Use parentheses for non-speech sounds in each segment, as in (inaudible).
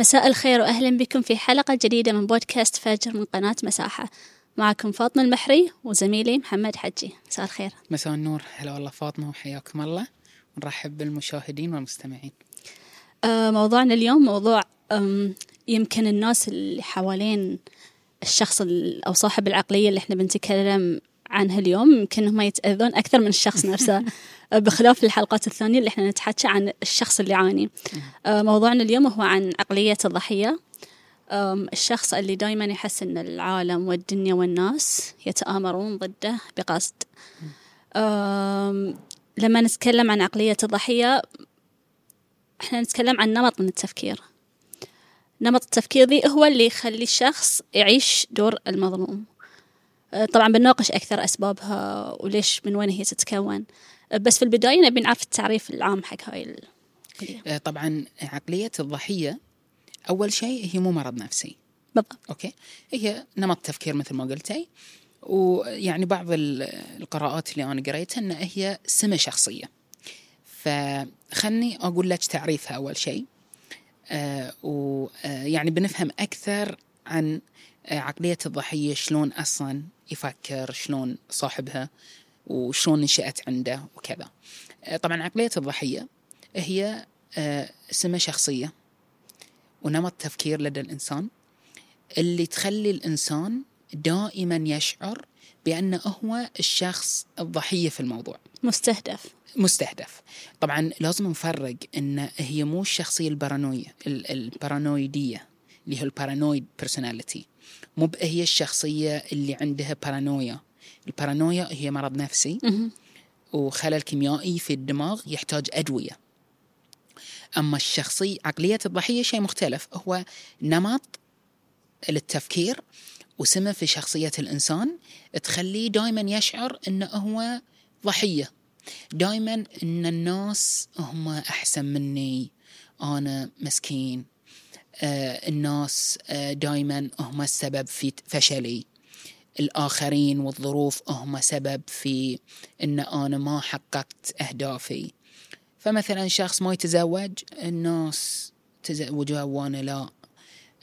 مساء الخير وأهلا بكم في حلقة جديدة من بودكاست فجر من قناة مساحة. معكم فاطمة المحري وزميلي محمد حجي. مساء الخير. مساء النور. هلا والله فاطمة وحياكم الله. ونرحب بالمشاهدين والمستمعين. آه، موضوعنا اليوم موضوع يمكن الناس اللي حوالين الشخص أو صاحب العقلية اللي إحنا بنتكلم عنها اليوم يمكن هم يتأذون أكثر من الشخص نفسه. (laughs) بخلاف الحلقات الثانية اللي إحنا نتحكى عن الشخص اللي يعاني. آه، موضوعنا اليوم هو عن عقلية الضحية. الشخص اللي دايما يحس أن العالم والدنيا والناس يتآمرون ضده بقصد. لما نتكلم عن عقلية الضحية إحنا نتكلم عن نمط من التفكير. نمط التفكير ذي هو اللي يخلي الشخص يعيش دور المظلوم. آه، طبعا بنناقش أكثر أسبابها وليش من وين هي تتكون. آه، بس في البداية نبي نعرف التعريف العام حق هاي ال... آه، طبعا عقلية الضحية أول شيء هي مو مرض نفسي. بالضبط. أوكي؟ هي نمط تفكير مثل ما قلتي ويعني بعض القراءات اللي أنا قريتها أن هي سمة شخصية. فخلني أقول لك تعريفها أول شيء. آه ويعني بنفهم أكثر عن عقلية الضحية شلون أصلا يفكر شلون صاحبها وشلون نشأت عنده وكذا. طبعا عقلية الضحية هي سمة شخصية ونمط تفكير لدى الإنسان اللي تخلي الإنسان دائما يشعر بأنه هو الشخص الضحية في الموضوع. مستهدف. مستهدف. طبعا لازم نفرق إن هي مو الشخصية البارانويه البارانويدية اللي هو ال paranoid personality مو هي الشخصية اللي عندها بارانويا البارانويا هي مرض نفسي. وخلل كيميائي في الدماغ يحتاج أدوية. أما الشخصية عقلية الضحية شيء مختلف. هو نمط للتفكير وسمة في شخصية الإنسان تخليه دائما يشعر أنه هو ضحية. دائما أن الناس هم أحسن مني. أنا مسكين. الناس آه دائما هم السبب في فشلي. الآخرين والظروف هم سبب في أن أنا ما حققت أهدافي. فمثلا شخص ما يتزوج الناس تزوجوا وأنا لا.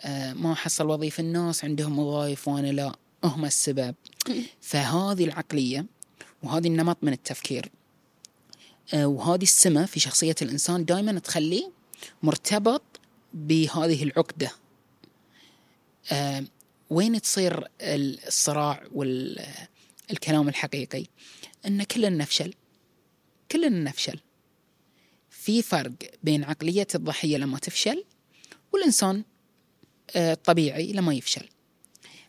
آه ما حصل وظيفة الناس عندهم وظائف وأنا لا. هم السبب. فهذه العقلية وهذه النمط من التفكير آه وهذه السمة في شخصية الإنسان دائما تخليه مرتبط بهذه العقدة. آه وين تصير الصراع والكلام الحقيقي؟ أن كلنا نفشل. كلنا نفشل. في فرق بين عقلية الضحية لما تفشل والإنسان الطبيعي لما يفشل.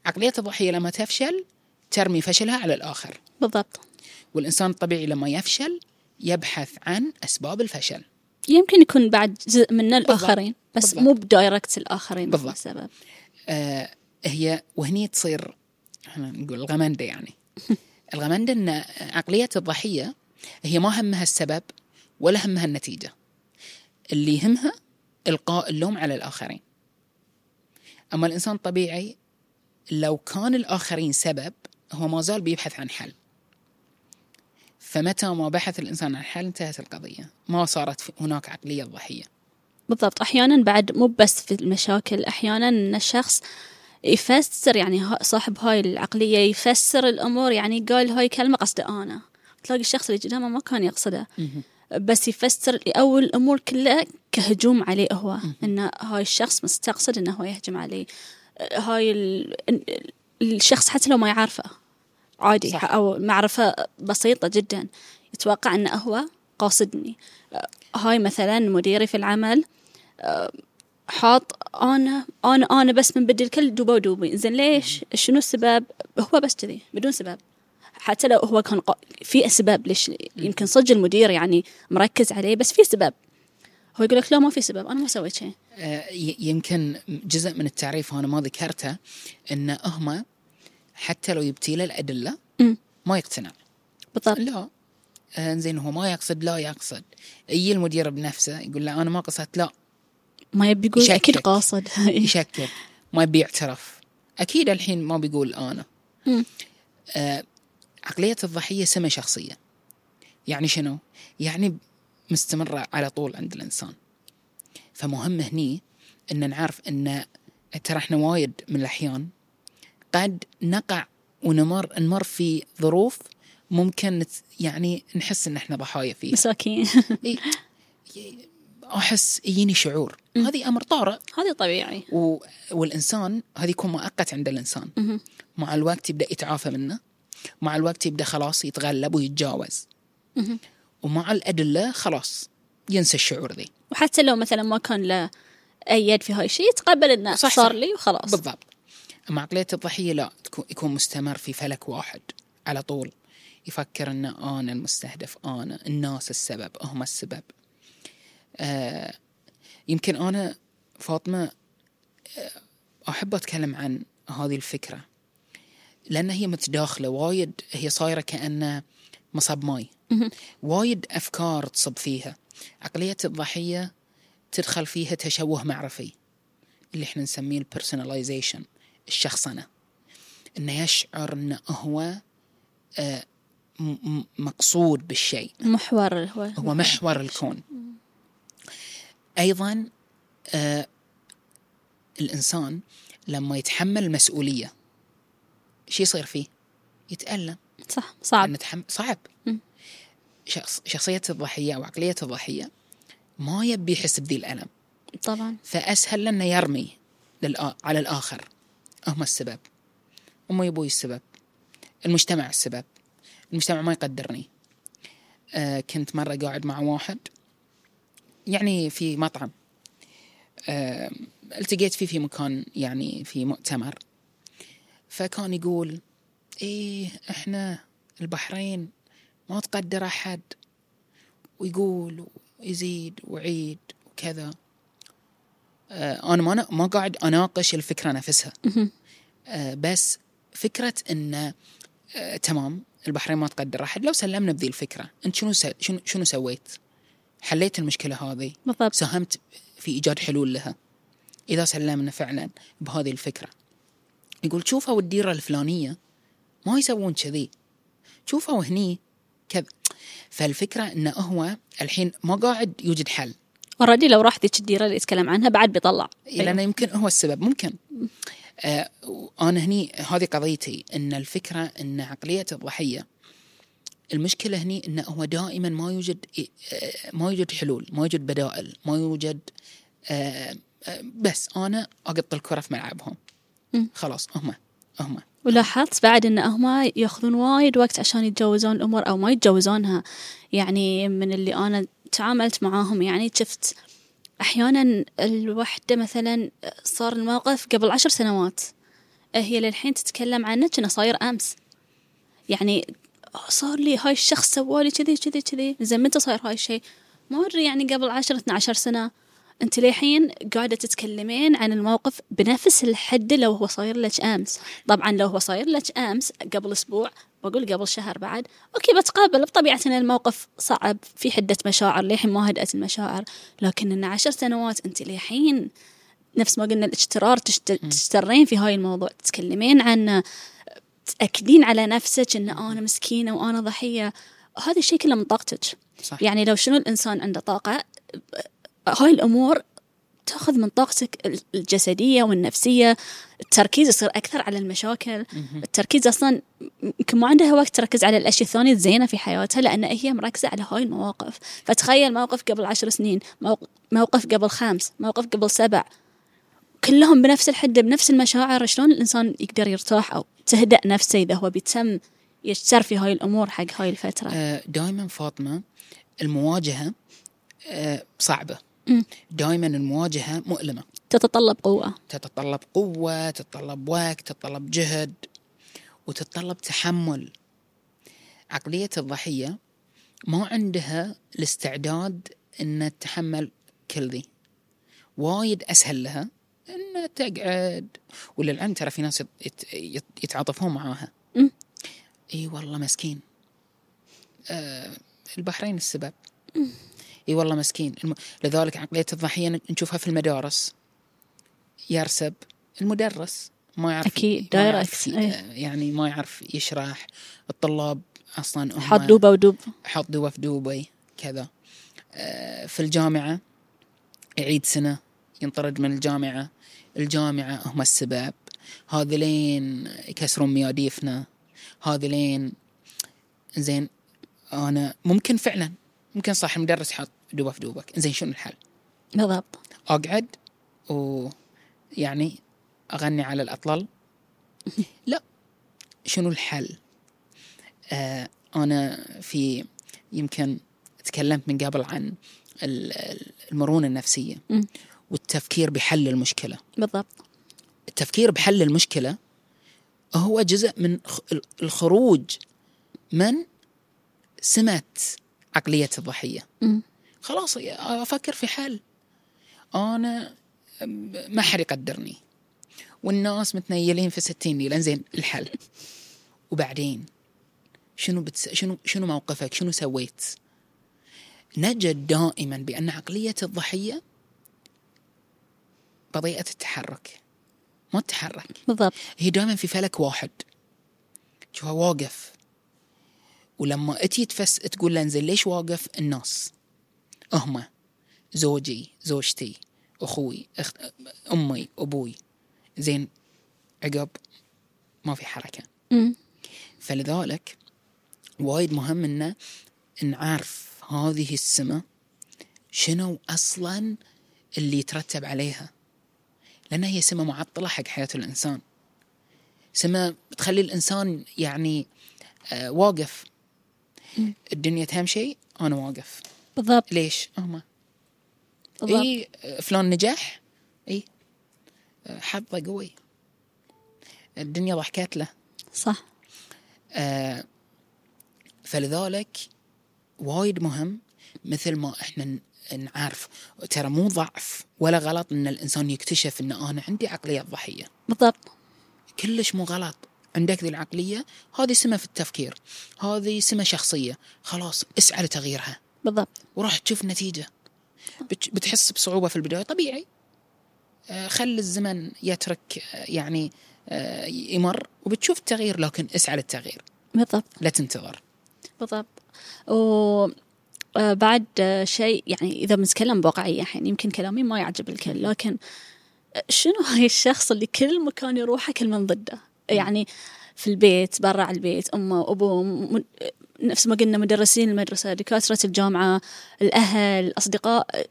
عقلية الضحية لما تفشل ترمي فشلها على الآخر. بالضبط. والإنسان الطبيعي لما يفشل يبحث عن أسباب الفشل. يمكن يكون بعد جزء من الآخرين. بس بالضبط. مو بدايركت الآخرين بالضبط. السبب آه هي وهني تصير إحنا نقول الغمندة يعني. (laughs) الغمندة أن عقلية الضحية هي ما همها السبب ولا همها النتيجة. اللي يهمها إلقاء اللوم على الآخرين. أما الإنسان الطبيعي لو كان الآخرين سبب هو ما زال بيبحث عن حل. فمتى ما بحث الإنسان عن حل انتهت القضية. ما صارت هناك عقلية ضحية. بالضبط. أحيانا بعد مو بس في المشاكل أحيانا أن الشخص يفسر يعني صاحب هاي العقلية يفسر الأمور يعني قال هاي كلمة قصده أنا. تلاقي الشخص اللي قدامه ما كان يقصده. بس يفسر أول الأمور كلها كهجوم عليه هو أن هاي الشخص مستقصد أنه هو يهجم عليه. هاي الشخص حتى لو ما يعرفه عادي صح. أو معرفة بسيطة جدا يتوقع أنه هو قاصدني. هاي مثلا مديري في العمل حاط أنا أنا أنا بس من بدي الكل دوبا ودوبي زين ليش؟ شنو السبب؟ هو بس كذي بدون سبب. حتى لو هو كان في اسباب ليش يمكن صدق المدير يعني مركز عليه بس في سبب. هو يقول لك لا ما في سبب أنا ما سويت شيء. آه، يمكن جزء من التعريف أنا ما ذكرته إن هم حتى لو يبتي له الأدلة ما يقتنع. بالضبط. لا. آه، زين هو ما يقصد لا يقصد. يجي المدير بنفسه يقول له أنا ما قصدت لا. ما يبي يقول أكيد قاصد. (laughs) يشكك. ما يبي يعترف. أكيد الحين ما بيقول أنا. آه عقلية الضحية سمة شخصية. يعني شنو؟ يعني مستمرة على طول عند الإنسان. فمهم هني إن نعرف إن ترى إحنا وايد من الأحيان قد نقع ونمر نمر في ظروف ممكن يعني نحس إن إحنا ضحايا فيها. مساكين. (laughs) أحس يجيني شعور. هذه أمر طارئ. هذا طبيعي. و... والإنسان هذه يكون مؤقت عند الإنسان. مع الوقت يبدأ يتعافى منه. مع الوقت يبدأ خلاص يتغلب ويتجاوز. ومع الأدلة خلاص ينسى الشعور ذي. وحتى لو مثلا ما كان له أي يد في هاي الشيء يتقبل إنه صح، صار. لي وخلاص. بالضبط. أما عقلية الضحية لا تكون يكون مستمر في فلك واحد على طول. يفكر آن أنا المستهدف أنا الناس السبب هم السبب. آه يمكن أنا فاطمة آه، أحب أتكلم عن هذه الفكرة لأن هي متداخلة وايد هي صايرة كأنه مصب ماي. وايد أفكار تصب فيها. عقلية الضحية تدخل فيها تشوه معرفي اللي إحنا نسميه ال personalization الشخصنه إنه يشعر إنه هو آه، مقصود بالشيء. محور هو هو محور الكون. أيضا آه الإنسان لما يتحمل المسؤوليه شو يصير فيه؟ يتألم. صح صعب. نتحمل صعب. شخص شخصية الضحية أو عقلية الضحية ما يبي يحس بذي الألم. طبعا. فأسهل لنا يرمي للآ... على الآخر. هم السبب. أمي وأبوي السبب. المجتمع السبب. المجتمع ما يقدرني. آه كنت مرة قاعد مع واحد يعني في مطعم آه التقيت فيه في مكان يعني في مؤتمر فكان يقول إيه إحنا البحرين ما تقدر أحد ويقول ويزيد ويعيد وكذا آه أنا ما ما قاعد أناقش الفكرة نفسها. آه بس فكرة إن آه تمام البحرين ما تقدر أحد لو سلمنا بذي الفكرة إنت. شنو شنو سويت؟ حليت المشكلة هذه. بالضبط. ساهمت في إيجاد حلول لها. إذا سلمنا فعلا بهذه الفكرة. يقول شوفوا الديرة الفلانية. ما يسوون كذي. شوفوا هني كذا فالفكرة انه هو الحين ما قاعد يوجد حل. أوريدي لو راح ذيك الديرة اللي يتكلم عنها بعد بيطلع. لأنه يمكن هو السبب. ممكن. آه أنا هني هذه قضيتي إن الفكرة إن عقلية الضحية المشكلة هني انه هو دائما ما يوجد آه، ما يوجد حلول ما يوجد بدائل ما يوجد آه، آه، بس أنا أقط الكرة في ملعبهم. خلاص هم هم. ولاحظت بعد إن هم يأخذون وايد وقت عشان يتجوزون الأمور أو ما يتجوزونها يعني من اللي أنا تعاملت معاهم يعني شفت أحيانا الوحدة مثلا صار الموقف قبل عشر سنوات. هي للحين تتكلم عنه كأنه صاير أمس. يعني صار لي هاي الشخص سوالي كذي كذي كذي. زين متى صاير هاي الشيء؟ ما أدري يعني قبل عشر 12 سنة. أنت للحين قاعدة تتكلمين عن الموقف بنفس الحد لو هو صاير لك أمس. طبعا لو هو صاير لك أمس قبل أسبوع بقول قبل شهر بعد. أوكي بتقابل. بطبيعه ان الموقف صعب في حدة مشاعر. للحين ما هدأت المشاعر. لكن إن عشر سنوات أنت للحين نفس ما قلنا الاجترار تشت- تجترين في هاي الموضوع. تتكلمين عنه تأكدين على نفسك إن أنا مسكينة وأنا ضحية هذا الشيء كله من طاقتك. صح. يعني لو شنو الإنسان عنده طاقة هاي الأمور تأخذ من طاقتك الجسدية والنفسية. التركيز يصير أكثر على المشاكل. التركيز أصلا يمكن ما عندها وقت تركز على الأشياء الثانية الزينة في حياتها لأن هي مركزة على هاي المواقف. فتخيل موقف قبل عشر سنين موق- موقف قبل خمس موقف قبل سبع. كلهم بنفس الحدة بنفس المشاعر. شلون الإنسان يقدر يرتاح أو تهدأ نفسه إذا هو بيتم يجتر في هاي الأمور حق هاي الفترة. آه، دائما فاطمة المواجهة آه، صعبة. مم. دائما المواجهة مؤلمة. تتطلب قوة. تتطلب قوة تتطلب وقت تتطلب جهد وتتطلب تحمل. عقلية الضحية ما عندها الاستعداد أن تتحمل كل ذي. وايد أسهل لها. أن تقعد وللعلم ترى في ناس يت- يت- يتعاطفون معاها. إي والله مسكين. آه البحرين السبب. إي والله مسكين. لذلك عقلية الضحية نشوفها في المدارس. يرسب. المدرس ما يعرف direct، ي- إيه. يعني ما يعرف يشرح. الطلاب أصلا حط دوبة ودوب. حط دوبة في دبي كذا. آه، في الجامعة يعيد سنة ينطرد من الجامعة. الجامعة هم السبب. هذولين يكسرون مياديفنا. هذولين زين أنا ممكن فعلا ممكن صح المدرس حاط دوبه في دوبك. زين شنو الحل؟ بالضبط. أقعد ويعني أغني على الأطلال. (laughs) لا. شنو الحل؟ آه أنا في يمكن تكلمت من قبل عن ال- ال- المرونة النفسية. والتفكير بحل المشكلة. بالضبط. التفكير بحل المشكلة هو جزء من الخروج من سمة عقلية الضحية. مم. خلاص أفكر في حل. أنا ما حد يقدرني. والناس متنيلين في ستين ليلة زين الحل. (laughs) وبعدين شنو بتس... شنو شنو موقفك؟ شنو سويت؟ نجد دائما بأن عقلية الضحية بطيئة التحرك ما تتحرك. بالضبط. هي دائما في فلك واحد. شوفها واقف. ولما أتي تفس تقول له انزين ليش واقف؟ الناس. هم. زوجي زوجتي أخوي أخ... أمي أبوي. زين عقب ما في حركة. مم. فلذلك وايد مهم إنه نعرف هذه السمة شنو أصلا اللي يترتب عليها. لأن هي سمة معطلة حق حياة الإنسان. سمة تخلي الإنسان يعني آه واقف. الدنيا تهم شيء أنا واقف. بالضبط. ليش؟ هم. بالضبط. إي فلان نجح؟ إي. حظه قوي. الدنيا ضحكت له. صح. آه فلذلك وايد مهم مثل ما إحنا نعرف ترى مو ضعف ولا غلط إن الإنسان يكتشف إن أنا عندي عقلية ضحية. بالضبط. كلش مو غلط. عندك ذي العقلية هذه سمه في التفكير. هذه سمه شخصية. خلاص اسعى لتغييرها. بالضبط. وراح تشوف النتيجه بت- بتحس بصعوبة في البداية. طبيعي. آه، خل الزمن يترك آه، يعني آه، يمر وبتشوف التغيير لكن اسعى للتغيير. بالضبط. لا تنتظر. بالضبط. و بعد آه، شيء يعني إذا بنتكلم بواقعية الحين يمكن كلامي ما يعجب الكل لكن آه، شنو هاي الشخص اللي كل مكان يروحه كل من ضده؟ يعني في البيت برا البيت أمه وأبوه نفس ما قلنا مدرسين المدرسة دكاترة الجامعة الأهل الأصدقاء آه،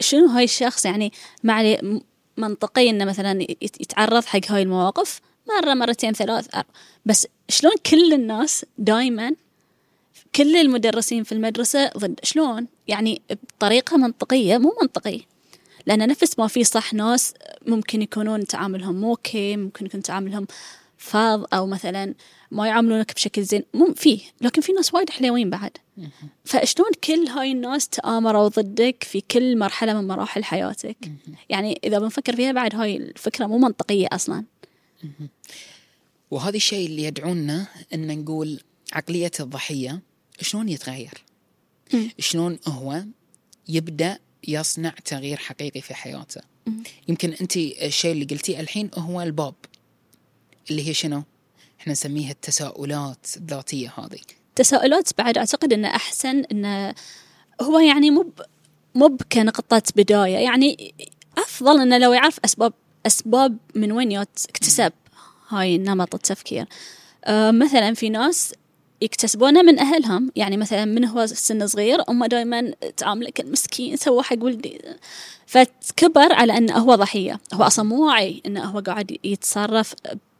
شنو هاي الشخص؟ يعني ما عليه منطقي إنه مثلا يت- يتعرض حق هاي المواقف مرة مرتين ثلاث أر- بس شلون كل الناس دايما كل المدرسين في المدرسة ضد شلون؟ يعني بطريقة منطقية مو منطقي. لأن نفس ما في صح ناس ممكن يكونون تعاملهم مو أوكي ممكن يكون تعاملهم فاض أو مثلا ما يعاملونك بشكل زين. مو فيه لكن في ناس وايد حلوين بعد. فشلون كل هاي الناس تآمروا ضدك في كل مرحلة من مراحل حياتك؟ يعني إذا بنفكر فيها بعد هاي الفكرة مو منطقية أصلا. وهذا الشيء اللي يدعونا إن نقول عقليه الضحية. شلون يتغير؟ شلون هو يبدأ يصنع تغيير حقيقي في حياته؟ يمكن أنت الشيء اللي قلتيه الحين هو الباب اللي هي شنو؟ إحنا نسميها التساؤلات الذاتية هذه. تساؤلات بعد أعتقد أنه أحسن أنه هو يعني مو مو ب- كنقطة بداية يعني أفضل أنه لو يعرف أسباب أسباب من وين اكتسب هاي نمط التفكير آه مثلا في ناس يكتسبونه من أهلهم. يعني مثلا من هو سن صغير أمه دائما تعاملك المسكين سوى حق ولدي. فتكبر على أنه هو ضحية. هو أصلا مو واعي أنه هو قاعد يتصرف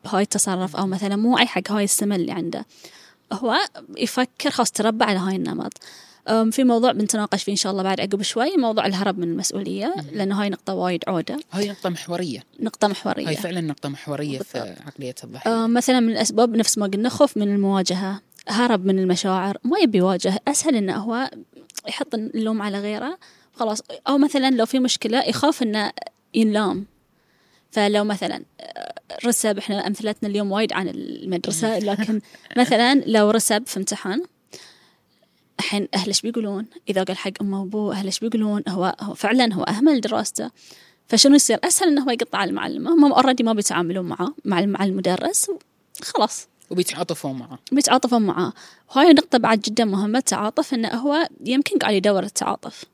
بهاي التصرف أو مثلا مو واعي حق هاي السمة اللي عنده. هو يفكر خلاص تربى على هاي النمط. في موضوع بنتناقش فيه إن شاء الله بعد عقب شوي موضوع الهرب من المسؤولية لأنه هاي نقطة وايد عودة. هاي نقطة محورية، نقطة محورية. هاي فعلا نقطة محورية في بالضبط. عقلية الضحية. مثلا من الأسباب نفس ما قلنا خوف من المواجهة. هرب من المشاعر ما يبي يواجه أسهل إنه هو يحط اللوم على غيره خلاص أو مثلا لو في مشكلة يخاف إنه ينلام فلو مثلا رسب إحنا أمثلتنا اليوم وايد عن المدرسة لكن (laughs) مثلا لو رسب في امتحان الحين اهله إيش بيقولون؟ إذا قال حق أمه وأبوه اهله إيش بيقولون؟ هو هو فعلا هو أهمل دراسته فشنو يصير؟ أسهل إنه هو يقطع المعلمة هم already ما بيتعاملون معاه مع مع المدرس خلاص وبيتعاطفون معه. بيتعاطفون معاه وهاي نقطة بعد جدا مهمة التعاطف إنه هو يمكن قاعد يدور التعاطف.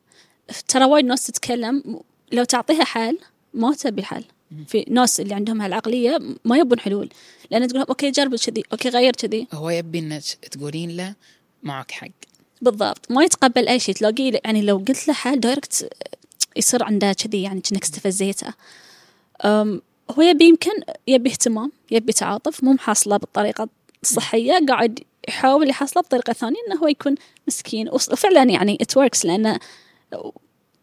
ترى وايد ناس تتكلم لو تعطيها حل ما تبي الحل في ناس اللي عندهم هالعقلية ما يبون حلول. لأن تقول okay جرب كذي okay غير كذي. هو يبي انك تقولين له معك حق. بالضبط. ما يتقبل أي شيء. تلاقيه يعني لو قلت له حل direct يصير عنده كذي يعني كأنك استفزيته. هو يبي يمكن يبي اهتمام يبي تعاطف مو محصله بالطريقة الصحية قاعد يحاول يحصله بطريقة ثانية إنه هو يكون مسكين. وفعلا يعني it works لأنه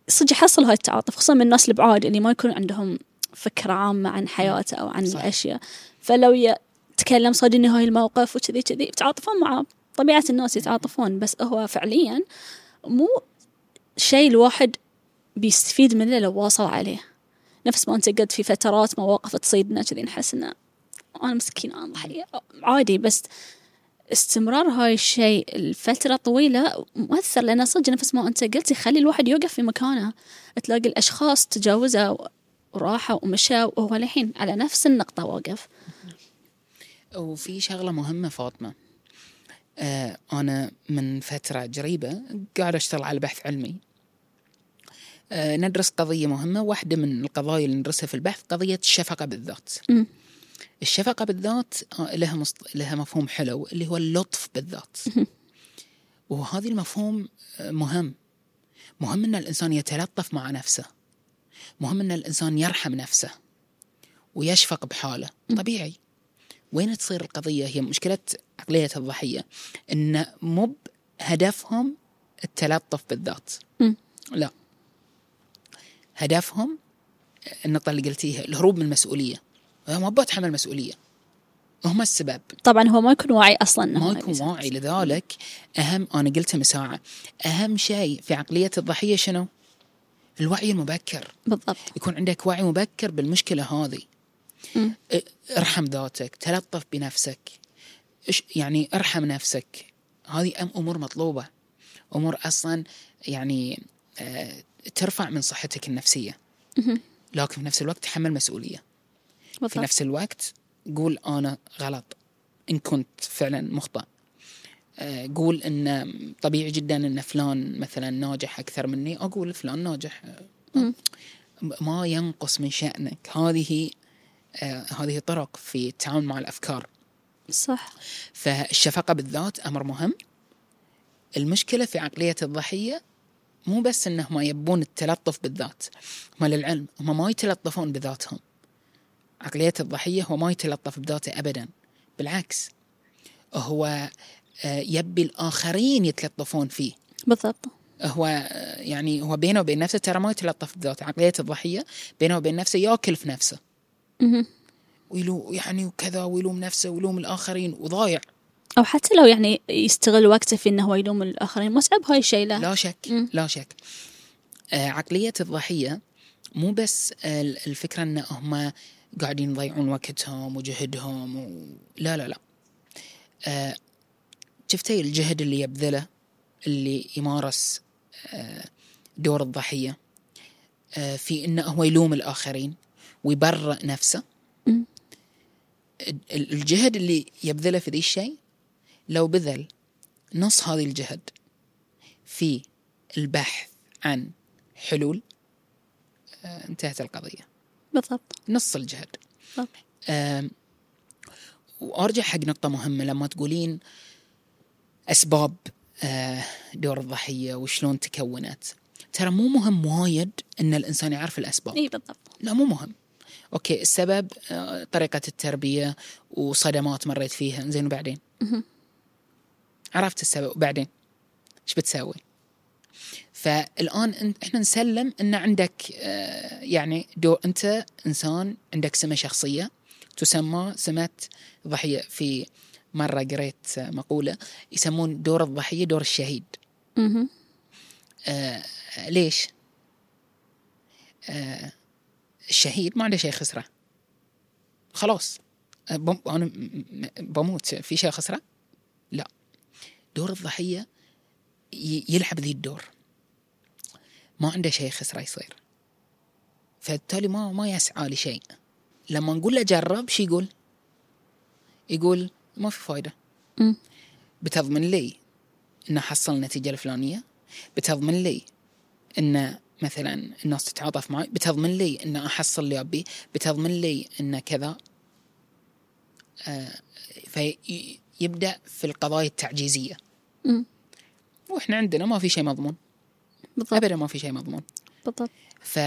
صدق يحصل هاي التعاطف خصوصا من الناس البعاد اللي ما يكون عندهم فكرة عامة عن حياته أو عن صح. الأشياء. فلو يتكلم صدق إنه هاي الموقف وكذي كذي يتعاطفون معاه طبيعة الناس يتعاطفون. بس هو فعليا مو شيء الواحد بيستفيد منه لو واصل عليه. نفس ما انت قد في فترات مواقف تصيدنا كذي نحس انه أنا مسكين أنا ضحية. عادي بس استمرار هاي الشيء لفترة طويلة مؤثر لأنه صدق نفس ما أنت قلت يخلي الواحد يوقف في مكانه. تلاقي الأشخاص تجاوزوا وراحوا ومشوا وهو الحين على نفس النقطة واقف. وفي شغلة مهمة فاطمة. آه أنا من فترة قريبة قاعد أشتغل على بحث علمي. ندرس قضية مهمة واحدة من القضايا اللي ندرسها في البحث قضية الشفقة بالذات. أمم. الشفقة بالذات آه لها, مصط... لها مفهوم حلو اللي هو اللطف بالذات. وهذا المفهوم آه، مهم. مهم أن الإنسان يتلطف مع نفسه. مهم أن الإنسان يرحم نفسه ويشفق بحاله. طبيعي. وين تصير القضية؟ هي مشكلة عقلية الضحية. إن مو هدفهم التلطف بالذات. لا. هدفهم النقطة اللي قلتيها الهروب من المسؤولية. ما بتحمل مسؤولية هم السبب. طبعا هو ما يكون واعي إنه ما يكون. واعي لذلك. أهم أنا قلتها من ساعة أهم شيء في عقلية الضحية شنو؟ الوعي المبكر. بالضبط. يكون عندك وعي مبكر بالمشكلة هذه. ارحم ذاتك تلطف بنفسك. يعني ارحم نفسك. هذه أم- أمور مطلوبة. أمور أصلا يعني آه، ترفع من صحتك النفسية. مهم. لكن في نفس الوقت تحمل مسؤولية. في نفس الوقت قول أنا غلط. إن كنت فعلا مخطئ. آه، قول إن طبيعي جدا إن فلان مثلا ناجح أكثر مني. أقول فلان ناجح. ما ينقص من شأنك. هذه آه، هذه طرق في التعامل مع الأفكار. صح. فالشفقة بالذات أمر مهم. المشكلة في عقلية الضحية مو بس إنهم يبون التلطف بالذات. هم للعلم هم ما يتلطفون بذاتهم. عقلية الضحية هو ما يتلطف بذاته أبدا. بالعكس هو آه، يبي الآخرين يتلطفون فيه. بالضبط. هو آه، يعني هو بينه وبين نفسه ترى ما يتلطف بذاته. عقلية الضحية بينه وبين نفسه ياكل في نفسه. مهم. ويلو يعني وكذا ويلوم نفسه ويلوم الآخرين وضايع. أو حتى لو يعني يستغل وقته في إنه هو يلوم الآخرين متعب هاي الشيء له لا. شك مم. لا شك. آه، عقلية الضحية مو بس آه، الفكرة إن هم قاعدين يضيعون وقتهم وجهدهم و... لا لا لا. آه، شفتي الجهد اللي يبذله اللي يمارس آه، دور الضحية؟ آه، في إنه هو يلوم الآخرين ويبرئ نفسه. الجهد اللي يبذله في ذي الشيء لو بذل نص هذه الجهد في البحث عن حلول آه، انتهت القضية. بالضبط. نص الجهد. بالضبط. آم، وأرجع حق نقطة مهمة لما تقولين أسباب آه، دور الضحية وشلون تكونت. ترى مو مهم وايد أن الإنسان يعرف الأسباب. إي بالضبط. لا مو مهم. okay السبب آه، طريقة التربية وصدمات مريت فيها. زين وبعدين. عرفت السبب وبعدين إيش بتسوي؟ فالآن أنت- إحنا نسلم إن عندك آه، يعني دور أنت إنسان عندك سمة شخصية تسمى سمه ضحية في مرة قريت مقولة يسمون دور الضحية دور الشهيد. آه، ليش؟ آه، الشهيد ما عنده شيء خسرة خلاص آه، أنا بموت في شيء خسرة؟ لا دور الضحية ي- يلعب ذي الدور. ما عنده شيء خسره يصير فبالتالي ما ما يسعى لشيء. لما نقول له جرب شو يقول؟ يقول ما في فايدة. مم. بتضمن لي إنه حصل النتيجه الفلانية. بتضمن لي ان مثلا الناس تتعاطف معي. بتضمن لي ان أحصل اللي ابيه بتضمن لي ان كذا. آه فيبدا في القضايا التعجيزية. مم. وإحنا عندنا ما في شيء مضمون. بالضبط. أبدا ما في شيء مضمون. بالضبط. ف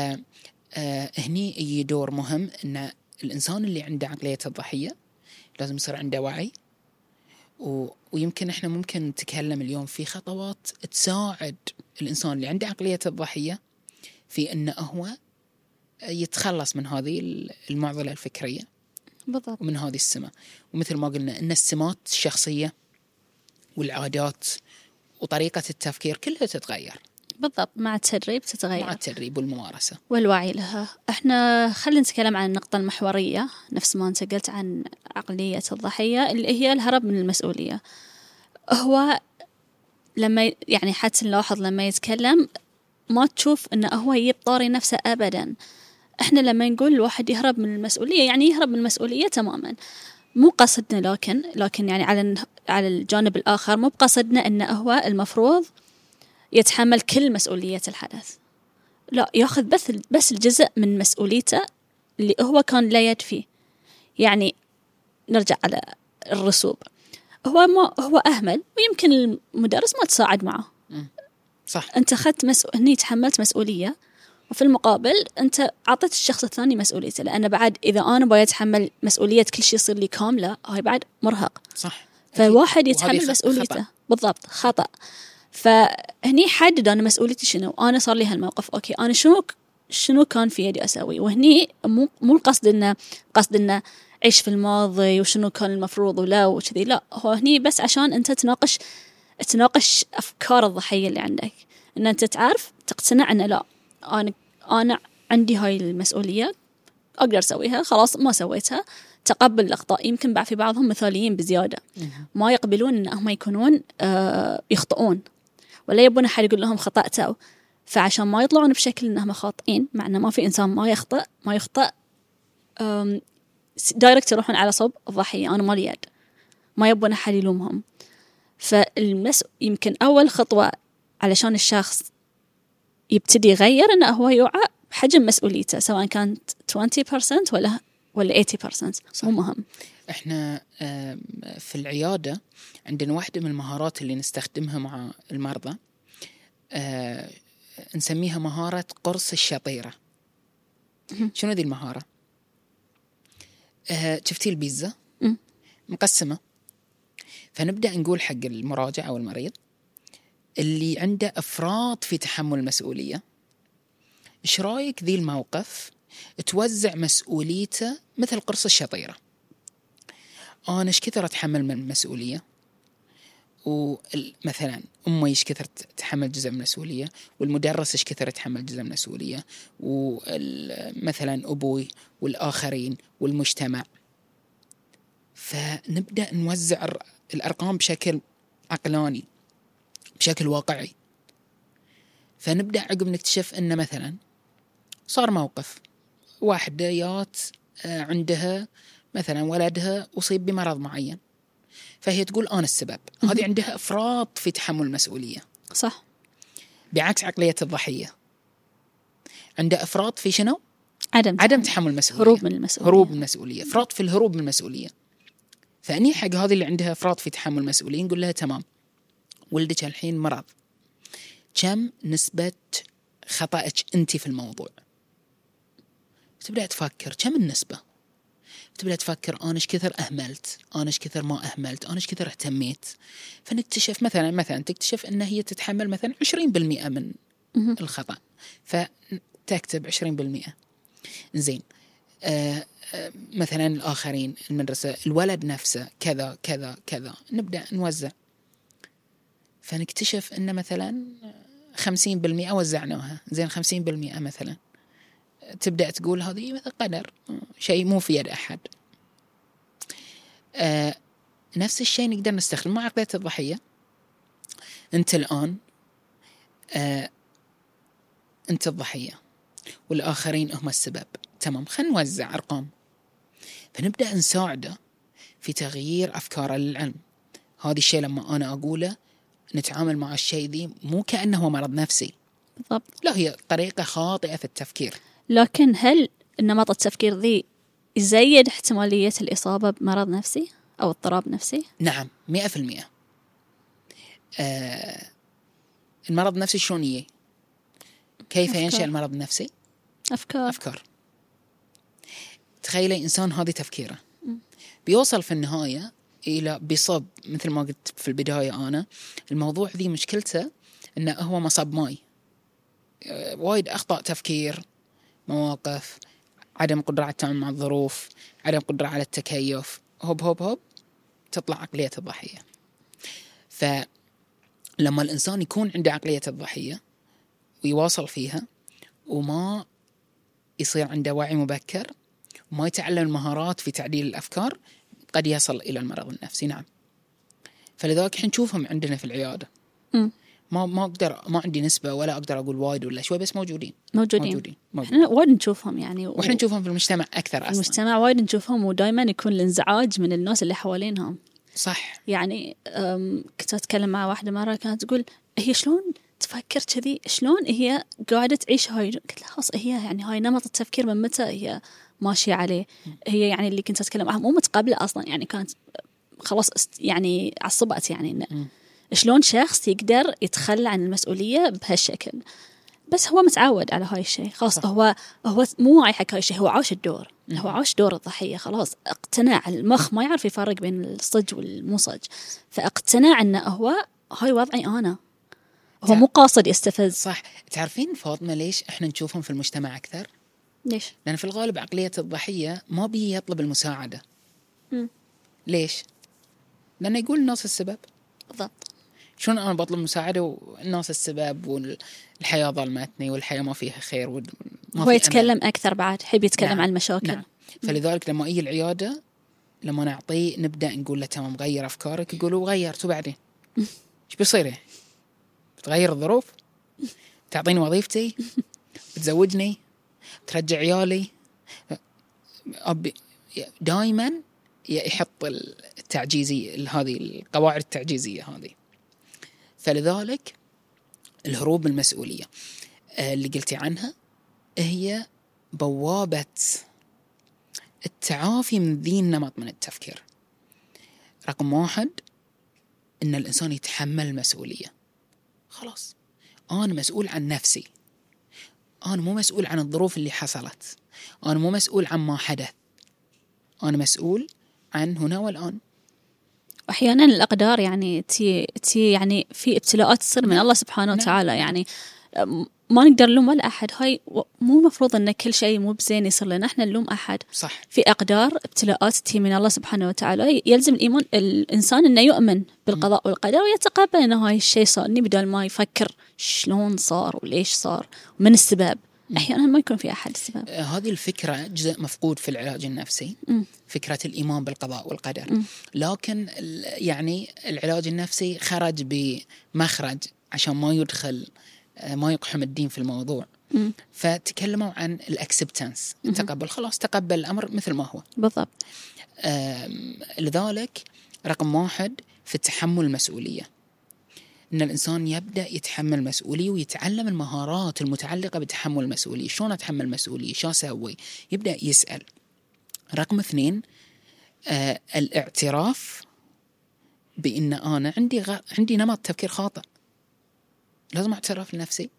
آه، هني يجي دور مهم إن الإنسان اللي عنده عقلية الضحية لازم يصير عنده وعي. و... ويمكن إحنا ممكن نتكلم اليوم في خطوات تساعد الإنسان اللي عنده عقلية الضحية في إنه هو يتخلص من هذه المعضلة الفكرية. بالضبط. ومن هذه السمه ومثل ما قلنا إن السمات الشخصية والعادات وطريقة التفكير كلها تتغير. بالضبط مع التدريب مع تتغير التدريب والممارسة. والوعي لها. إحنا خلينا نتكلم عن النقطة المحورية نفس ما انت قلت عن عقلية الضحية اللي هي الهرب من المسؤولية. هو لما يعني حتى نلاحظ لما يتكلم ما تشوف انه هو يجيب طاري نفسه ابدا. إحنا لما نقول الواحد يهرب من المسؤولية يعني يهرب من المسؤولية تماما. مو قصدنا لكن لكن يعني على على الجانب الآخر مو بقصدنا انه هو المفروض يتحمل كل مسؤولية الحدث. لا ياخذ بس بس الجزء من مسؤوليته اللي هو كان لا يد فيه. يعني نرجع على الرسوب. هو ما هو أهمل ويمكن المدرس ما تساعد معه. صح. أنت أخذت مسؤ... هني تحملت مسؤولية وفي المقابل أنت أعطيت الشخص الثاني مسؤوليته لأن بعد إذا أنا باي أتحمل مسؤولية كل شيء يصير لي كاملة هاي بعد مرهق. صح. فالواحد يتحمل مسؤوليته. خطأ. بالضبط خطأ. فهني حدد أنا مسؤوليتي شنو أنا صار لي هالموقف. أوكي أنا شنو شنو كان في يدي أسوي؟ وهني مو مو القصد إنه قصد إنه عيش في الماضي وشنو كان المفروض ولا وكذي. لا هو هني بس عشان أنت تناقش تناقش أفكار الضحية اللي عندك. إن أنت تعرف تقتنع إنه لا. أنا أنا عندي هاي المسؤولية أقدر أسويها خلاص ما سويتها. تقبل الأخطاء يمكن بعد في بعضهم مثاليين بزيادة. ما يقبلون إن هم يكونون آه يخطئون ولا يبون أحد يقول لهم خطأتوا فعشان ما يطلعون بشكل انهم خاطئين مع إنه ما في إنسان ما يخطئ ما يخطئ دايركت يروحون على صوب الضحيه أنا مالي يد ما يبون أحد يلومهم. فالمس يمكن أول خطوة علشان الشخص يبتدي يغير إنه هو يوعى بحجم مسؤوليته سواء كانت 20% ولا ولا 80% مو مهم. إحنا في العيادة عندنا واحدة من المهارات اللي نستخدمها مع المرضى آه، نسميها مهارة قرص الشطيرة. شنو ذي المهارة؟ آه، شفتي البيتزا. مقسمة. فنبدأ نقول حق المراجع أو المريض اللي عنده أفراط في تحمل المسؤولية. إيش رأيك ذي الموقف؟ توزع مسؤوليته مثل قرص الشطيره أنا إيش كثر أتحمل من المسؤولية؟ ومثلا أمي إيش كثر تتحمل جزء من المسؤولية؟ والمدرس إيش كثر يتحمل جزء من المسؤولية؟ ومثلا أبوي والآخرين والمجتمع. فنبدأ نوزع الأرقام بشكل عقلاني. بشكل واقعي. فنبدأ عقب نكتشف إن مثلا صار موقف. واحدة جات آه، عندها مثلا ولدها أصيب بمرض معين. فهي تقول أنا السبب. هذه عندها أفراط في تحمل المسؤولية. صح. بعكس عقلية الضحية. عنده أفراط في شنو؟ عدم عدم تحمل المسؤولية. هروب من المسؤولية. هروب من المسؤولية. أفراط في الهروب من المسؤولية. فأني حق هذه اللي عندها أفراط في تحمل المسؤولية نقول لها تمام. ولدك الحين مرض. كم نسبة خطأك أنت في الموضوع؟ تبدأ تفكر كم النسبة؟ تبدأ تفكر أنا إيش كثر أهملت؟ أنا إيش كثر ما أهملت؟ أنا إيش كثر اهتميت؟ فنكتشف مثلا مثلا تكتشف إن هي تتحمل مثلا 20% من مهم. الخطأ. فتكتب 20% زين. آه آه مثلا الآخرين المدرسة الولد نفسه كذا كذا كذا. نبدأ نوزع. فنكتشف إن مثلا 50% وزعناها. زين 50% مثلا. تبدأ تقول هذه مثل قدر شيء مو في يد أحد. آه نفس الشيء نقدر نستخدم مع عقليه الضحية. أنت الآن آه أنت الضحية. والآخرين هم السبب. تمام. خلينا نوزع أرقام. فنبدأ نساعده في تغيير أفكاره للعلم. هذا الشيء لما أنا أقوله نتعامل مع الشيء ذي مو كأنه هو مرض نفسي. بالضبط. لا هي طريقة خاطئة في التفكير. لكن هل نمط التفكير ذي يزيد احتمالية الإصابة بمرض نفسي أو اضطراب نفسي؟ نعم مئة في المئة. آه المرض النفسي شلون يجي؟ كيف أفكار. ينشأ المرض النفسي؟ أفكار. أفكار. تخيلي إنسان هذه تفكيره. بيوصل في النهاية إلى بيصب مثل ما قلت في البداية أنا. الموضوع ذي مشكلته إنه هو مصب ماي. آه، وايد أخطاء تفكير مواقف عدم قدرة على التعامل مع الظروف عدم قدرة على التكيف. هوب هوب هوب تطلع عقلية الضحية. فلما الإنسان يكون عنده عقلية الضحية ويواصل فيها وما يصير عنده وعي مبكر وما يتعلم المهارات في تعديل الأفكار قد يصل إلى المرض النفسي نعم. فلذلك إحنا نشوفهم عندنا في العيادة. ما ما أقدر ما عندي نسبة ولا أقدر أقول وايد ولا شوي بس موجودين. موجودين, موجودين, موجودين. إحنا وايد نشوفهم يعني وإحنا نشوفهم في المجتمع أكثر أصلا. المجتمع وايد نشوفهم ودائما يكون الانزعاج من الناس اللي حوالينهم. صح. يعني كنت أتكلم مع واحدة مرة كانت تقول هي شلون تفكر كذي شلون هي قاعدة تعيش هاي؟ قلت لها خلاص هي يعني هاي نمط التفكير من متى هي ماشية عليه؟ هي يعني اللي كنت أتكلم معها مو متقبلة أصلا يعني كانت خلاص يعني عصبت يعني إنه شلون شخص يقدر يتخلى عن المسؤولية بهالشكل؟ بس هو متعود على هاي الشيء. خلاص صح. هو هو مو واعي حق هاي الشيء هو عاش الدور. هو عاش دور الضحية خلاص. اقتنع المخ ما يعرف يفرق بين الصج والمو صج. فاقتنع إنه هو هاي وضعي أنا. هو مو قاصد يستفز. صح. تعرفين فاطمة ليش إحنا نشوفهم في المجتمع أكثر؟ ليش؟ لأن في الغالب عقلية الضحية ما بي يطلب المساعدة. مم. ليش؟ لأنه يقول الناس السبب. بالضبط. شلون أنا بطلب مساعدة والناس السبب والحياة ظلمتني والحياة ما فيها خير وما هو يتكلم أكثر بعد يحب يتكلم نعم. عن المشاكل. نعم. فلذلك لما أجي العيادة لما نعطيه نبدأ نقول له تمام غير أفكارك يقول وغيرت وبعدين؟ إيش بيصير؟ بتغير الظروف؟ تعطيني وظيفتي؟ بتزوجني؟ ترجع عيالي؟ أبي دائما يحط التعجيزي هذه القواعد التعجيزية هذه. فلذلك الهروب من المسؤولية. آه، اللي قلتي عنها هي بوابة التعافي من ذي النمط من التفكير. رقم واحد إن الإنسان يتحمل المسؤولية. خلاص. أنا مسؤول عن نفسي. أنا مو مسؤول عن الظروف اللي حصلت. أنا مو مسؤول عن ما حدث. أنا مسؤول عن هنا والآن. واحيانا الأقدار يعني تي تي يعني في ابتلاءات تصير من الله سبحانه نعم. وتعالى. يعني ما نقدر نلوم ولا أحد. هاي مو مفروض إن كل شيء مو بزين يصير لنا. إحنا نلوم أحد. صح. في أقدار ابتلاءات تي من الله سبحانه وتعالى يلزم الإيمان الإنسان إنه يؤمن بالقضاء والقدر ويتقبل إن هاي الشيء صارني بدل ما يفكر شلون صار وليش صار ومن السبب. أحيانا ما يكون في أحد السبب. آه، هذه الفكرة جزء مفقود في العلاج النفسي مم. فكرة الإيمان بالقضاء والقدر. مم. لكن يعني العلاج النفسي خرج بمخرج عشان ما يدخل ما يقحم الدين في الموضوع مم. فتكلموا عن الاكسبتنس التقبل خلاص تقبل الأمر مثل ما هو بالضبط لذلك رقم واحد في تحمل المسؤولية إن الإنسان يبدأ يتحمل مسؤولية ويتعلم المهارات المتعلقة بتحمل المسؤولية، شلون أتحمل مسؤولية؟ شو أسوي؟ يبدأ يسأل. رقم اثنين آه الاعتراف بإن أنا عندي غ... عندي نمط تفكير خاطئ. لازم اعترف لنفسي.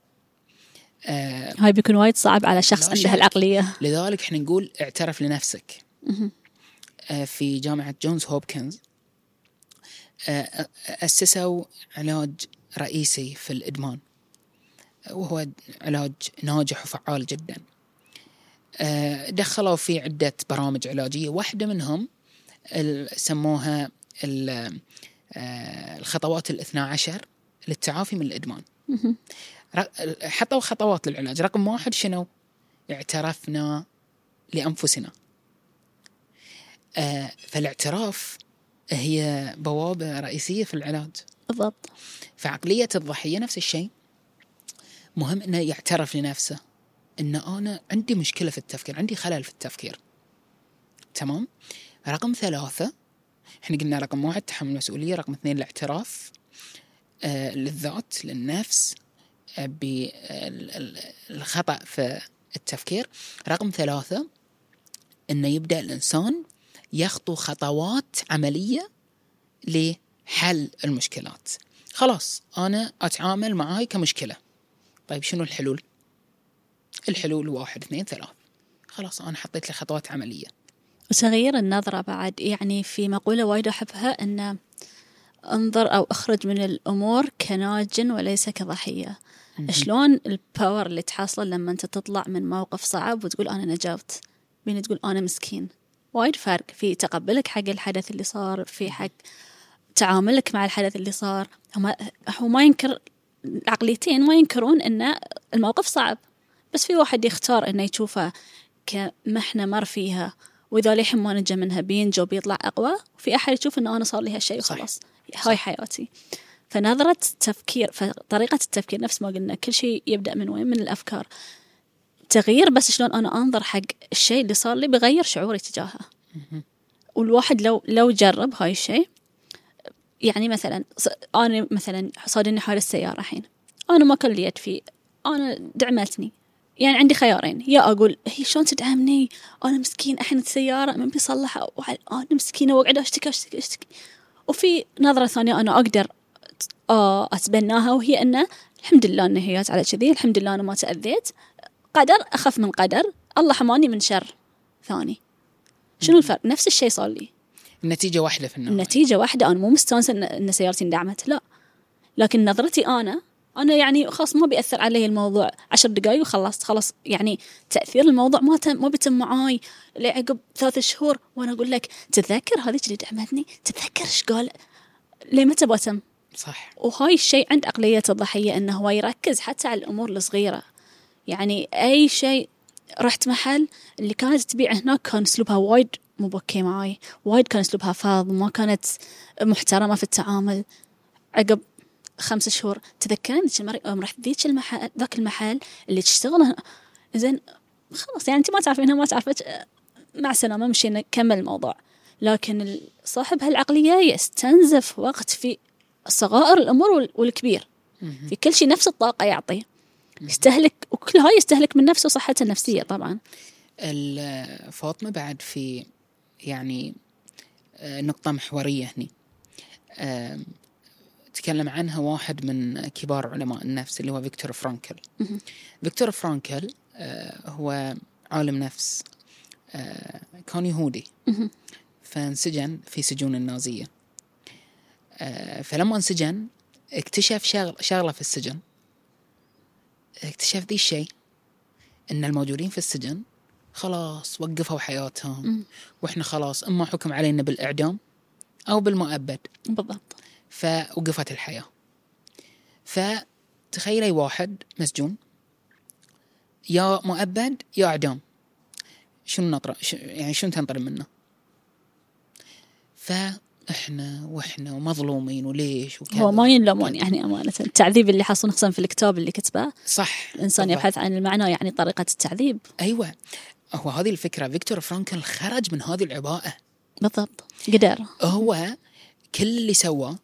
آه هاي بيكون وايد صعب على شخص عنده شك. هالعقليه لذلك إحنا نقول اعترف لنفسك. آه، في جامعة جونز هوبكنز آه، أسسوا علاج رئيسي في الإدمان وهو علاج ناجح وفعال جدا آه، دخلوا فيه عدة برامج علاجية واحدة منهم سموها آه، الخطوات الاثنى عشر للتعافي من الإدمان حطوا خطوات للعلاج. رقم واحد شنو؟ اعترفنا لأنفسنا. آه، فالاعتراف هي بوابة رئيسية في العلاج. بالضبط. فعقلية الضحية نفس الشيء. مهم إنه يعترف لنفسه إن أنا عندي مشكلة في التفكير عندي خلل في التفكير. تمام؟ رقم ثلاثة إحنا قلنا رقم واحد تحمل المسؤولية رقم اثنين الاعتراف. للذات للنفس بالخطأ في التفكير. رقم ثلاثة أنه يبدأ الإنسان يخطو خطوات عملية لحل المشكلات. خلاص أنا أتعامل معاي كمشكلة. طيب شنو الحلول؟ الحلول واحد اثنين ثلاث. خلاص أنا حطيت لي خطوات عملية. وتغيير النظرة بعد يعني في مقولة وايد أحبها أن أنظر أو أخرج من الأمور كناج وليس كضحية. شلون الباور اللي تحصله لما أنت تطلع من موقف صعب وتقول أنا نجوت؟ بين تقول أنا مسكين؟ وايد فرق في تقبلك حق الحدث اللي صار في حق تعاملك مع الحدث اللي صار. هو ما ينكر العقليتين ما ينكرون أن الموقف صعب. بس في واحد يختار أنه يشوفه كمحنة مر فيها وإذا للحين ما نجى منها بينجو بيطلع أقوى وفي أحد يشوف أنه أنا صار لي هالشيء وخلاص. هاي حياتي. فنظرة التفكير فطريقة التفكير نفس ما قلنا كل شيء يبدأ من وين؟ من الأفكار. تغيير بس شلون أنا أنظر حق الشيء اللي صار لي بغير شعوري تجاهه. والواحد لو لو جرب هاي الشيء يعني مثلا أنا مثلا صادني حادث سيارة الحين. أنا ما كان لي يد فيه. أنا دعمتني. يعني عندي خيارين. يا أقول هي شلون تدعمني؟ أنا مسكين. الحين السيارة. من بيصلحها؟ أنا مسكينة؟ وأقعد أشتكي أشتكي أشتكي. وفي نظرة ثانية أنا أقدر آه، أتبناها وهي أنه الحمد لله أن هي على كذي الحمد لله أنا ما تأذيت. قدر أخف من قدر الله حماني من شر ثاني. شنو الفرق؟ نفس الشيء صار لي. النتيجة واحدة في النهاية. النتيجة واحدة أنا مو مستانسة إن سيارتي اندعمت لا. لكن نظرتي أنا أنا يعني خلاص ما بيأثر علي الموضوع عشر دقايق وخلصت خلاص يعني تأثير الموضوع ما تم ما بيتم معاي لعقب ثلاث شهور وأنا أقول لك تتذكر هذيك اللي دعمتني؟ تتذكر إيش قال؟ ليه متى بتم صح. وهاي الشيء عند عقلية الضحية إنه هو يركز حتى على الأمور الصغيرة. يعني أي شيء رحت محل اللي كانت تبيع هناك كان أسلوبها وايد مو بوكي معاي وايد كان أسلوبها فاض ما كانت محترمة في التعامل. عقب خمس شهور. تذكرين ذيك المرة يوم رحت ذيك المحل ذاك المحل اللي تشتغل زين خلاص يعني أنت ما تعرفينها ما تعرفك مع السلامة مشينا كمل الموضوع. لكن صاحب هالعقلية يستنزف وقت في صغائر الأمور والكبير. في كل شيء نفس الطاقة يعطي. يستهلك وكل هاي يستهلك من نفسه وصحته النفسية طبعا. فاطمة بعد في يعني آه، نقطة محورية هني. تكلم عنها واحد من كبار علماء النفس اللي هو فيكتور فرانكل. فيكتور فرانكل آه، هو عالم نفس آه، كان يهودي. فانسجن في سجون النازية. آه، فلما انسجن اكتشف شغل شغلة في السجن. اكتشف ذي الشيء إن الموجودين في السجن خلاص وقفوا حياتهم. وإحنا خلاص إما حكم علينا بالإعدام أو بالمؤبد. بالضبط. فوقفت الحياة. فتخيلي واحد مسجون يا مؤبد يا إعدام. شنو نطر يعني شنو تنطر منه؟ فإحنا وإحنا ومظلومين وليش وكذا. هو ما ينلومون يعني أمانة. التعذيب اللي حصل خصوصا في الكتاب اللي كتبه صح الإنسان يبحث عن المعنى يعني طريقة التعذيب. أيوه. هو هذه الفكرة. فيكتور فرانكل خرج من هذه العباءة. بالضبط. قدر. هو كل اللي سواه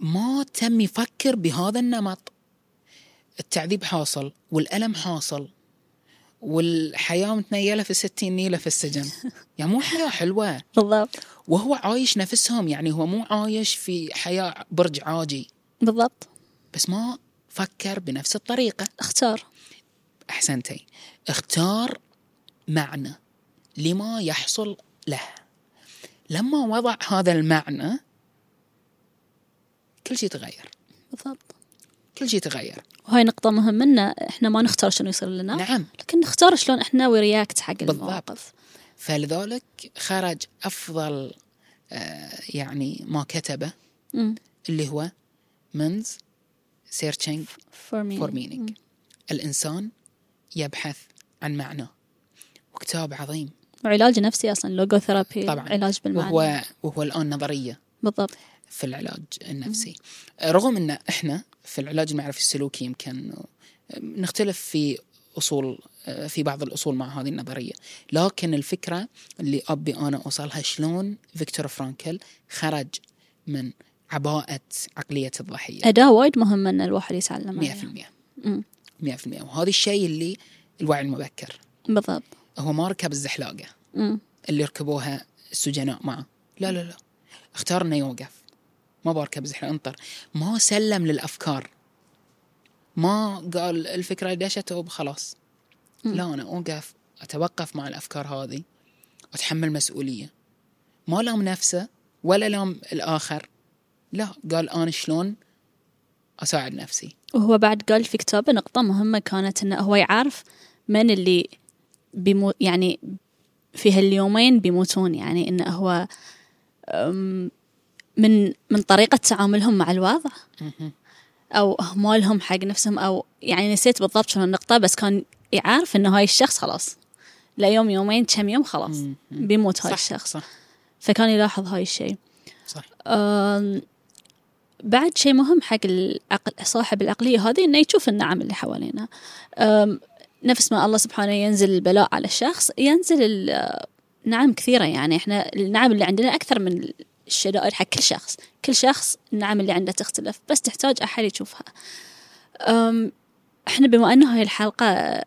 ما تم يفكر بهذا النمط. التعذيب حاصل والألم حاصل والحياة متنيلة في ستين نيلة في السجن. (laughs) يعني مو حياة حلوة. بالضبط. وهو عايش نفسهم يعني هو مو عايش في حياة برج عاجي. بالضبط. بس ما فكر بنفس الطريقة. اختار. أحسنتي. اختار معنى لما يحصل له. لما وضع هذا المعنى كل شيء تغير بالضبط. كل شيء تغير وهاي نقطة مهمة إن إحنا ما نختار شنو يصير لنا نعم. لكن نختار شلون إحنا ورياكت حق بالضبط. المواقف فلذلك خرج أفضل آه يعني ما كتبه م. اللي هو man's searching for meaning. الإنسان يبحث عن معنى. وكتاب عظيم. وعلاج نفسي أصلا logotherapy طبعا. علاج بالمعنى. وهو, وهو الآن نظرية. بالضبط. في العلاج النفسي. رغم إن إحنا في العلاج المعرفي السلوكي يمكن نختلف في أصول في بعض الأصول مع هذه النظرية. لكن الفكرة اللي أبي أنا أوصلها شلون فيكتور فرانكل خرج من عباءة عقلية الضحية. أداة وايد مهمه إن الواحد يتعلم 100% 100% وهذا الشيء اللي الوعي المبكر. بالضبط. هو ما ركب الزحلاقه مم. اللي ركبوها السجناء معه. لا لا لا. اختار إنه يوقف. ما بركب زحلاقه انطر. ما سلم للأفكار. ما قال الفكرة دشت وخلاص لا أنا أوقف أتوقف مع الأفكار هذه وأتحمل مسؤولية. ما لام نفسه ولا لام الآخر. لا قال أنا شلون أساعد نفسي. وهو بعد قال في كتابه نقطة مهمة كانت إنه هو يعرف من اللي بيمو يعني في هاليومين بيموتون. يعني إنه هو من من طريقة تعاملهم مع الوضع. أو أهمالهم حق نفسهم أو يعني نسيت بالضبط شنو النقطة بس كان يعرف إنه هاي الشخص خلاص. لا يوم يومين كم يوم خلاص. بيموت هاي الشخص. صح. فكان يلاحظ هاي الشيء. صح. أم، بعد شيء مهم حق العقل صاحب العقلية هذه إنه يشوف النعم اللي حوالينا. نفس ما الله سبحانه ينزل البلاء على الشخص ينزل ال- نعم كثيرة يعني. إحنا النعم اللي عندنا أكثر من الشدائد حق كل شخص. كل شخص النعم اللي عنده تختلف بس تحتاج أحد يشوفها. أم، إحنا بما أنه هاي الحلقة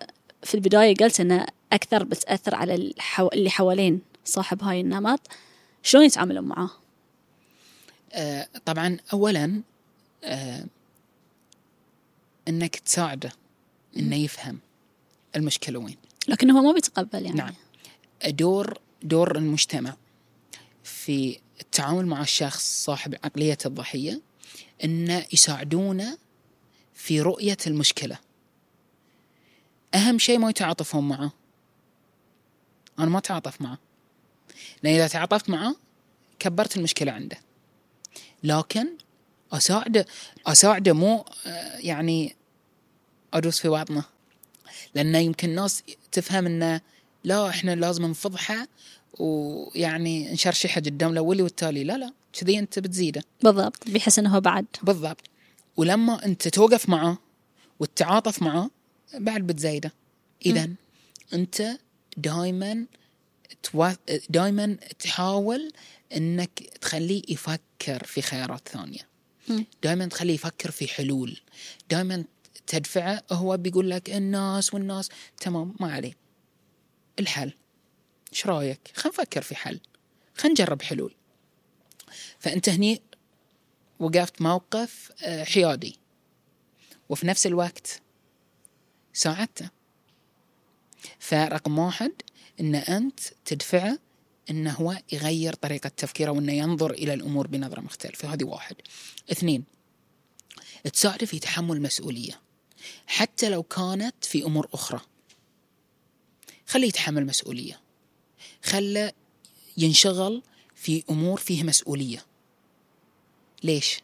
في البداية قلت أنها أكثر بتأثر على الحو... اللي حوالين صاحب هاي النمط شلون يتعاملون معاه آه طبعا اولا آه إنك تساعده إنه يفهم المشكلة وين. لكن هو ما بيتقبل يعني. نعم. دور دور المجتمع في التعامل مع الشخص صاحب عقلية الضحية أنه يساعدونه في رؤية المشكلة. أهم شيء ما يتعاطفون معه. أنا ما أتعاطف معه. لأن إذا تعاطفت معه كبرت المشكلة عنده. لكن أساعده أساعده مو آه، يعني أدوس في بطنه. لأنه يمكن الناس تفهم أنه لا إحنا لازم نفضحه ويعني نشرشحه قدام الأولي والتالي. لا لا كذي أنت بتزيده. بالضبط بيحس إنه هو بعد. بالضبط. ولما أنت توقف معه وتتعاطف معه بعد بتزايده إذا أنت دائما دائما تحاول إنك تخليه يفكر في خيارات ثانية. دائما تخليه يفكر في حلول. دائما تدفعه هو بيقول لك الناس والناس. تمام ما عليه. الحل. إيش رأيك؟ خلينا نفكر في حل. خلينا نجرب حلول. فأنت هني وقفت موقف آه، حيادي. وفي نفس الوقت ساعدته. فرقم واحد إن أنت تدفعه إنه هو يغير طريقة تفكيره وإنه ينظر إلى الأمور بنظرة مختلفة. هذه واحد. اثنين تساعده في تحمل مسؤولية حتى لو كانت في أمور أخرى. خليه يتحمل مسؤولية. خله ينشغل في أمور فيها مسؤولية. ليش؟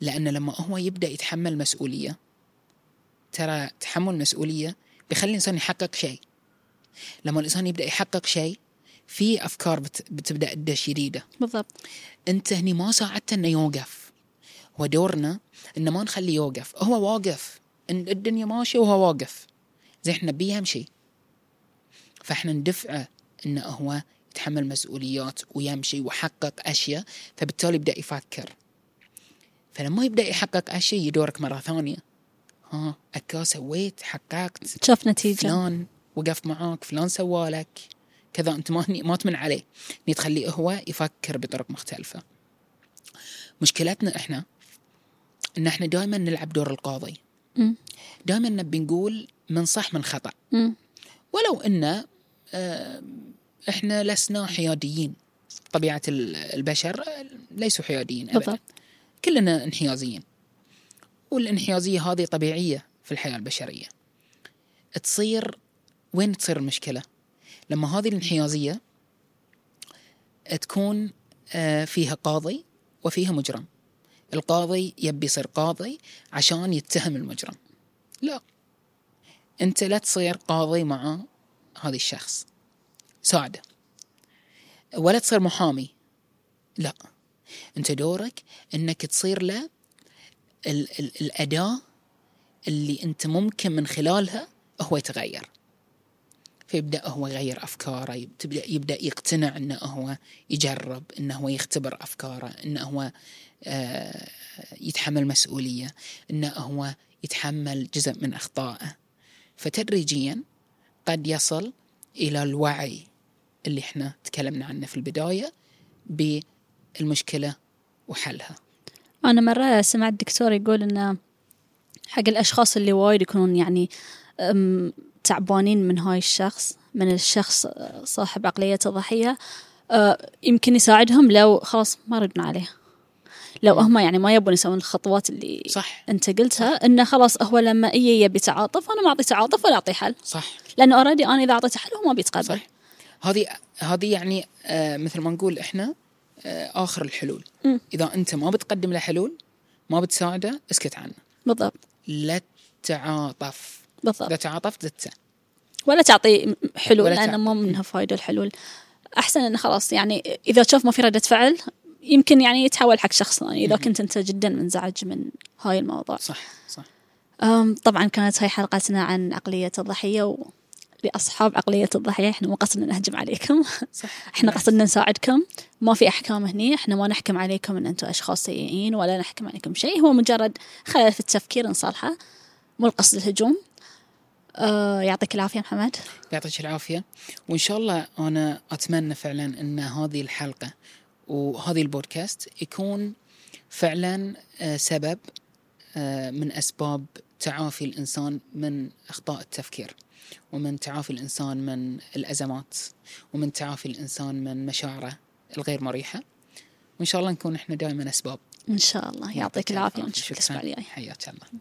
لأن لما هو يبدأ يتحمل مسؤولية ترى تحمل مسؤولية بيخلي الإنسان يحقق شيء. لما الإنسان يبدأ يحقق شيء في أفكار بت... بتبدأ تدش جديدة. بالضبط. أنت هني ما ساعدته إنه يوقف. هو دورنا إنه ما نخليه يوقف. هو واقف. إن الدنيا ماشية وهو واقف. زي إحنا بيمشي فإحنا ندفعه انه هو يتحمل مسؤوليات ويمشي ويحقق أشياء فبالتالي يبدأ يفكر. فلما يبدأ يحقق أشياء يدورك مرة ثانية. ها أكا سويت حققت. شوف نتيجة. فلان وقف معاك فلان سوالك كذا أنت ما ما تمن عليه. اني تخليه هو يفكر بطرق مختلفة. مشكلتنا إحنا إن إحنا دائما نلعب دور القاضي. دائما نبي نقول من صح من خطأ. ولو ان آه، إحنا لسنا حياديين طبيعة ال- البشر ليسوا حياديين ابدا. كلنا انحيازيين والانحيازية هذه طبيعية في الحياة البشرية. تصير وين تصير المشكلة؟ لما هذه الانحيازية تكون آه، فيها قاضي وفيها مجرم. القاضي يبي يصير قاضي عشان يتهم المجرم. لا. أنت لا تصير قاضي مع هذا الشخص. ساعده ولا تصير محامي. لا. أنت دورك إنك تصير له ال- ال- الأداة اللي أنت ممكن من خلالها هو يتغير. فيبدأ هو يغير أفكاره تبدا يبدأ يقتنع إنه هو يجرب إنه هو يختبر أفكاره إنه هو آه، يتحمل مسؤولية إنه هو يتحمل جزء من أخطائه. فتدريجيا قد يصل إلى الوعي اللي إحنا تكلمنا عنه في البداية بالمشكلة وحلها. أنا مرة سمعت دكتور يقول إنه حق الأشخاص اللي وايد يكونون يعني تعبانين من هاي الشخص من الشخص آه، صاحب عقلية الضحية آه، يمكن يساعدهم لو خلاص ما ردنا عليه. لو هم يعني ما يبون يسوون الخطوات اللي صح. انت قلتها إنه خلاص هو لما يجي يبي تعاطف أنا ما اعطي تعاطف ولا اعطي حل. صح. لأنه اوريدي أنا إذا أعطيته حل هو ما بيتقبل. صح. هذه هذه يعني آه مثل ما نقول إحنا آه آخر الحلول. مم. إذا أنت ما بتقدم له حلول ما بتساعده اسكت عنه. بالضبط. لا تعاطف. بالضبط. اذا تعاطفت زدته ولا تعطي حلول تعطي. ما منها فايدة الحلول. أحسن إنه خلاص يعني إذا تشوف ما في ردة فعل يمكن يعني يتحول حق شخص ثاني إذا كنت أنت جدا منزعج من هاي الموضوع. صح صح. طبعا كانت هاي حلقتنا عن عقلية الضحية و... لأصحاب عقلية الضحية إحنا مو قصدنا نهجم عليكم. صح. (laughs) بالعكس. قصدنا نساعدكم. ما في أحكام هني إحنا ما نحكم عليكم إن أنتم أشخاص سيئين ولا نحكم عليكم شيء. هو مجرد خلل في التفكير نصلحه مو القصد الهجوم. أه يعطيك العافية محمد. يعطيك العافية. وإن شاء الله أنا أتمنى فعلا إن هذه الحلقة وهذه البودكاست يكون فعلا آه، سبب آه، من أسباب تعافي الإنسان من أخطاء التفكير ومن تعافي الإنسان من الأزمات ومن تعافي الإنسان من مشاعره الغير مريحة. وإن شاء الله نكون إحنا دائما أسباب. إن شاء الله. يعطيك العافية. ونشوفك شكراً. الأسبوع الجاي. حياك الله.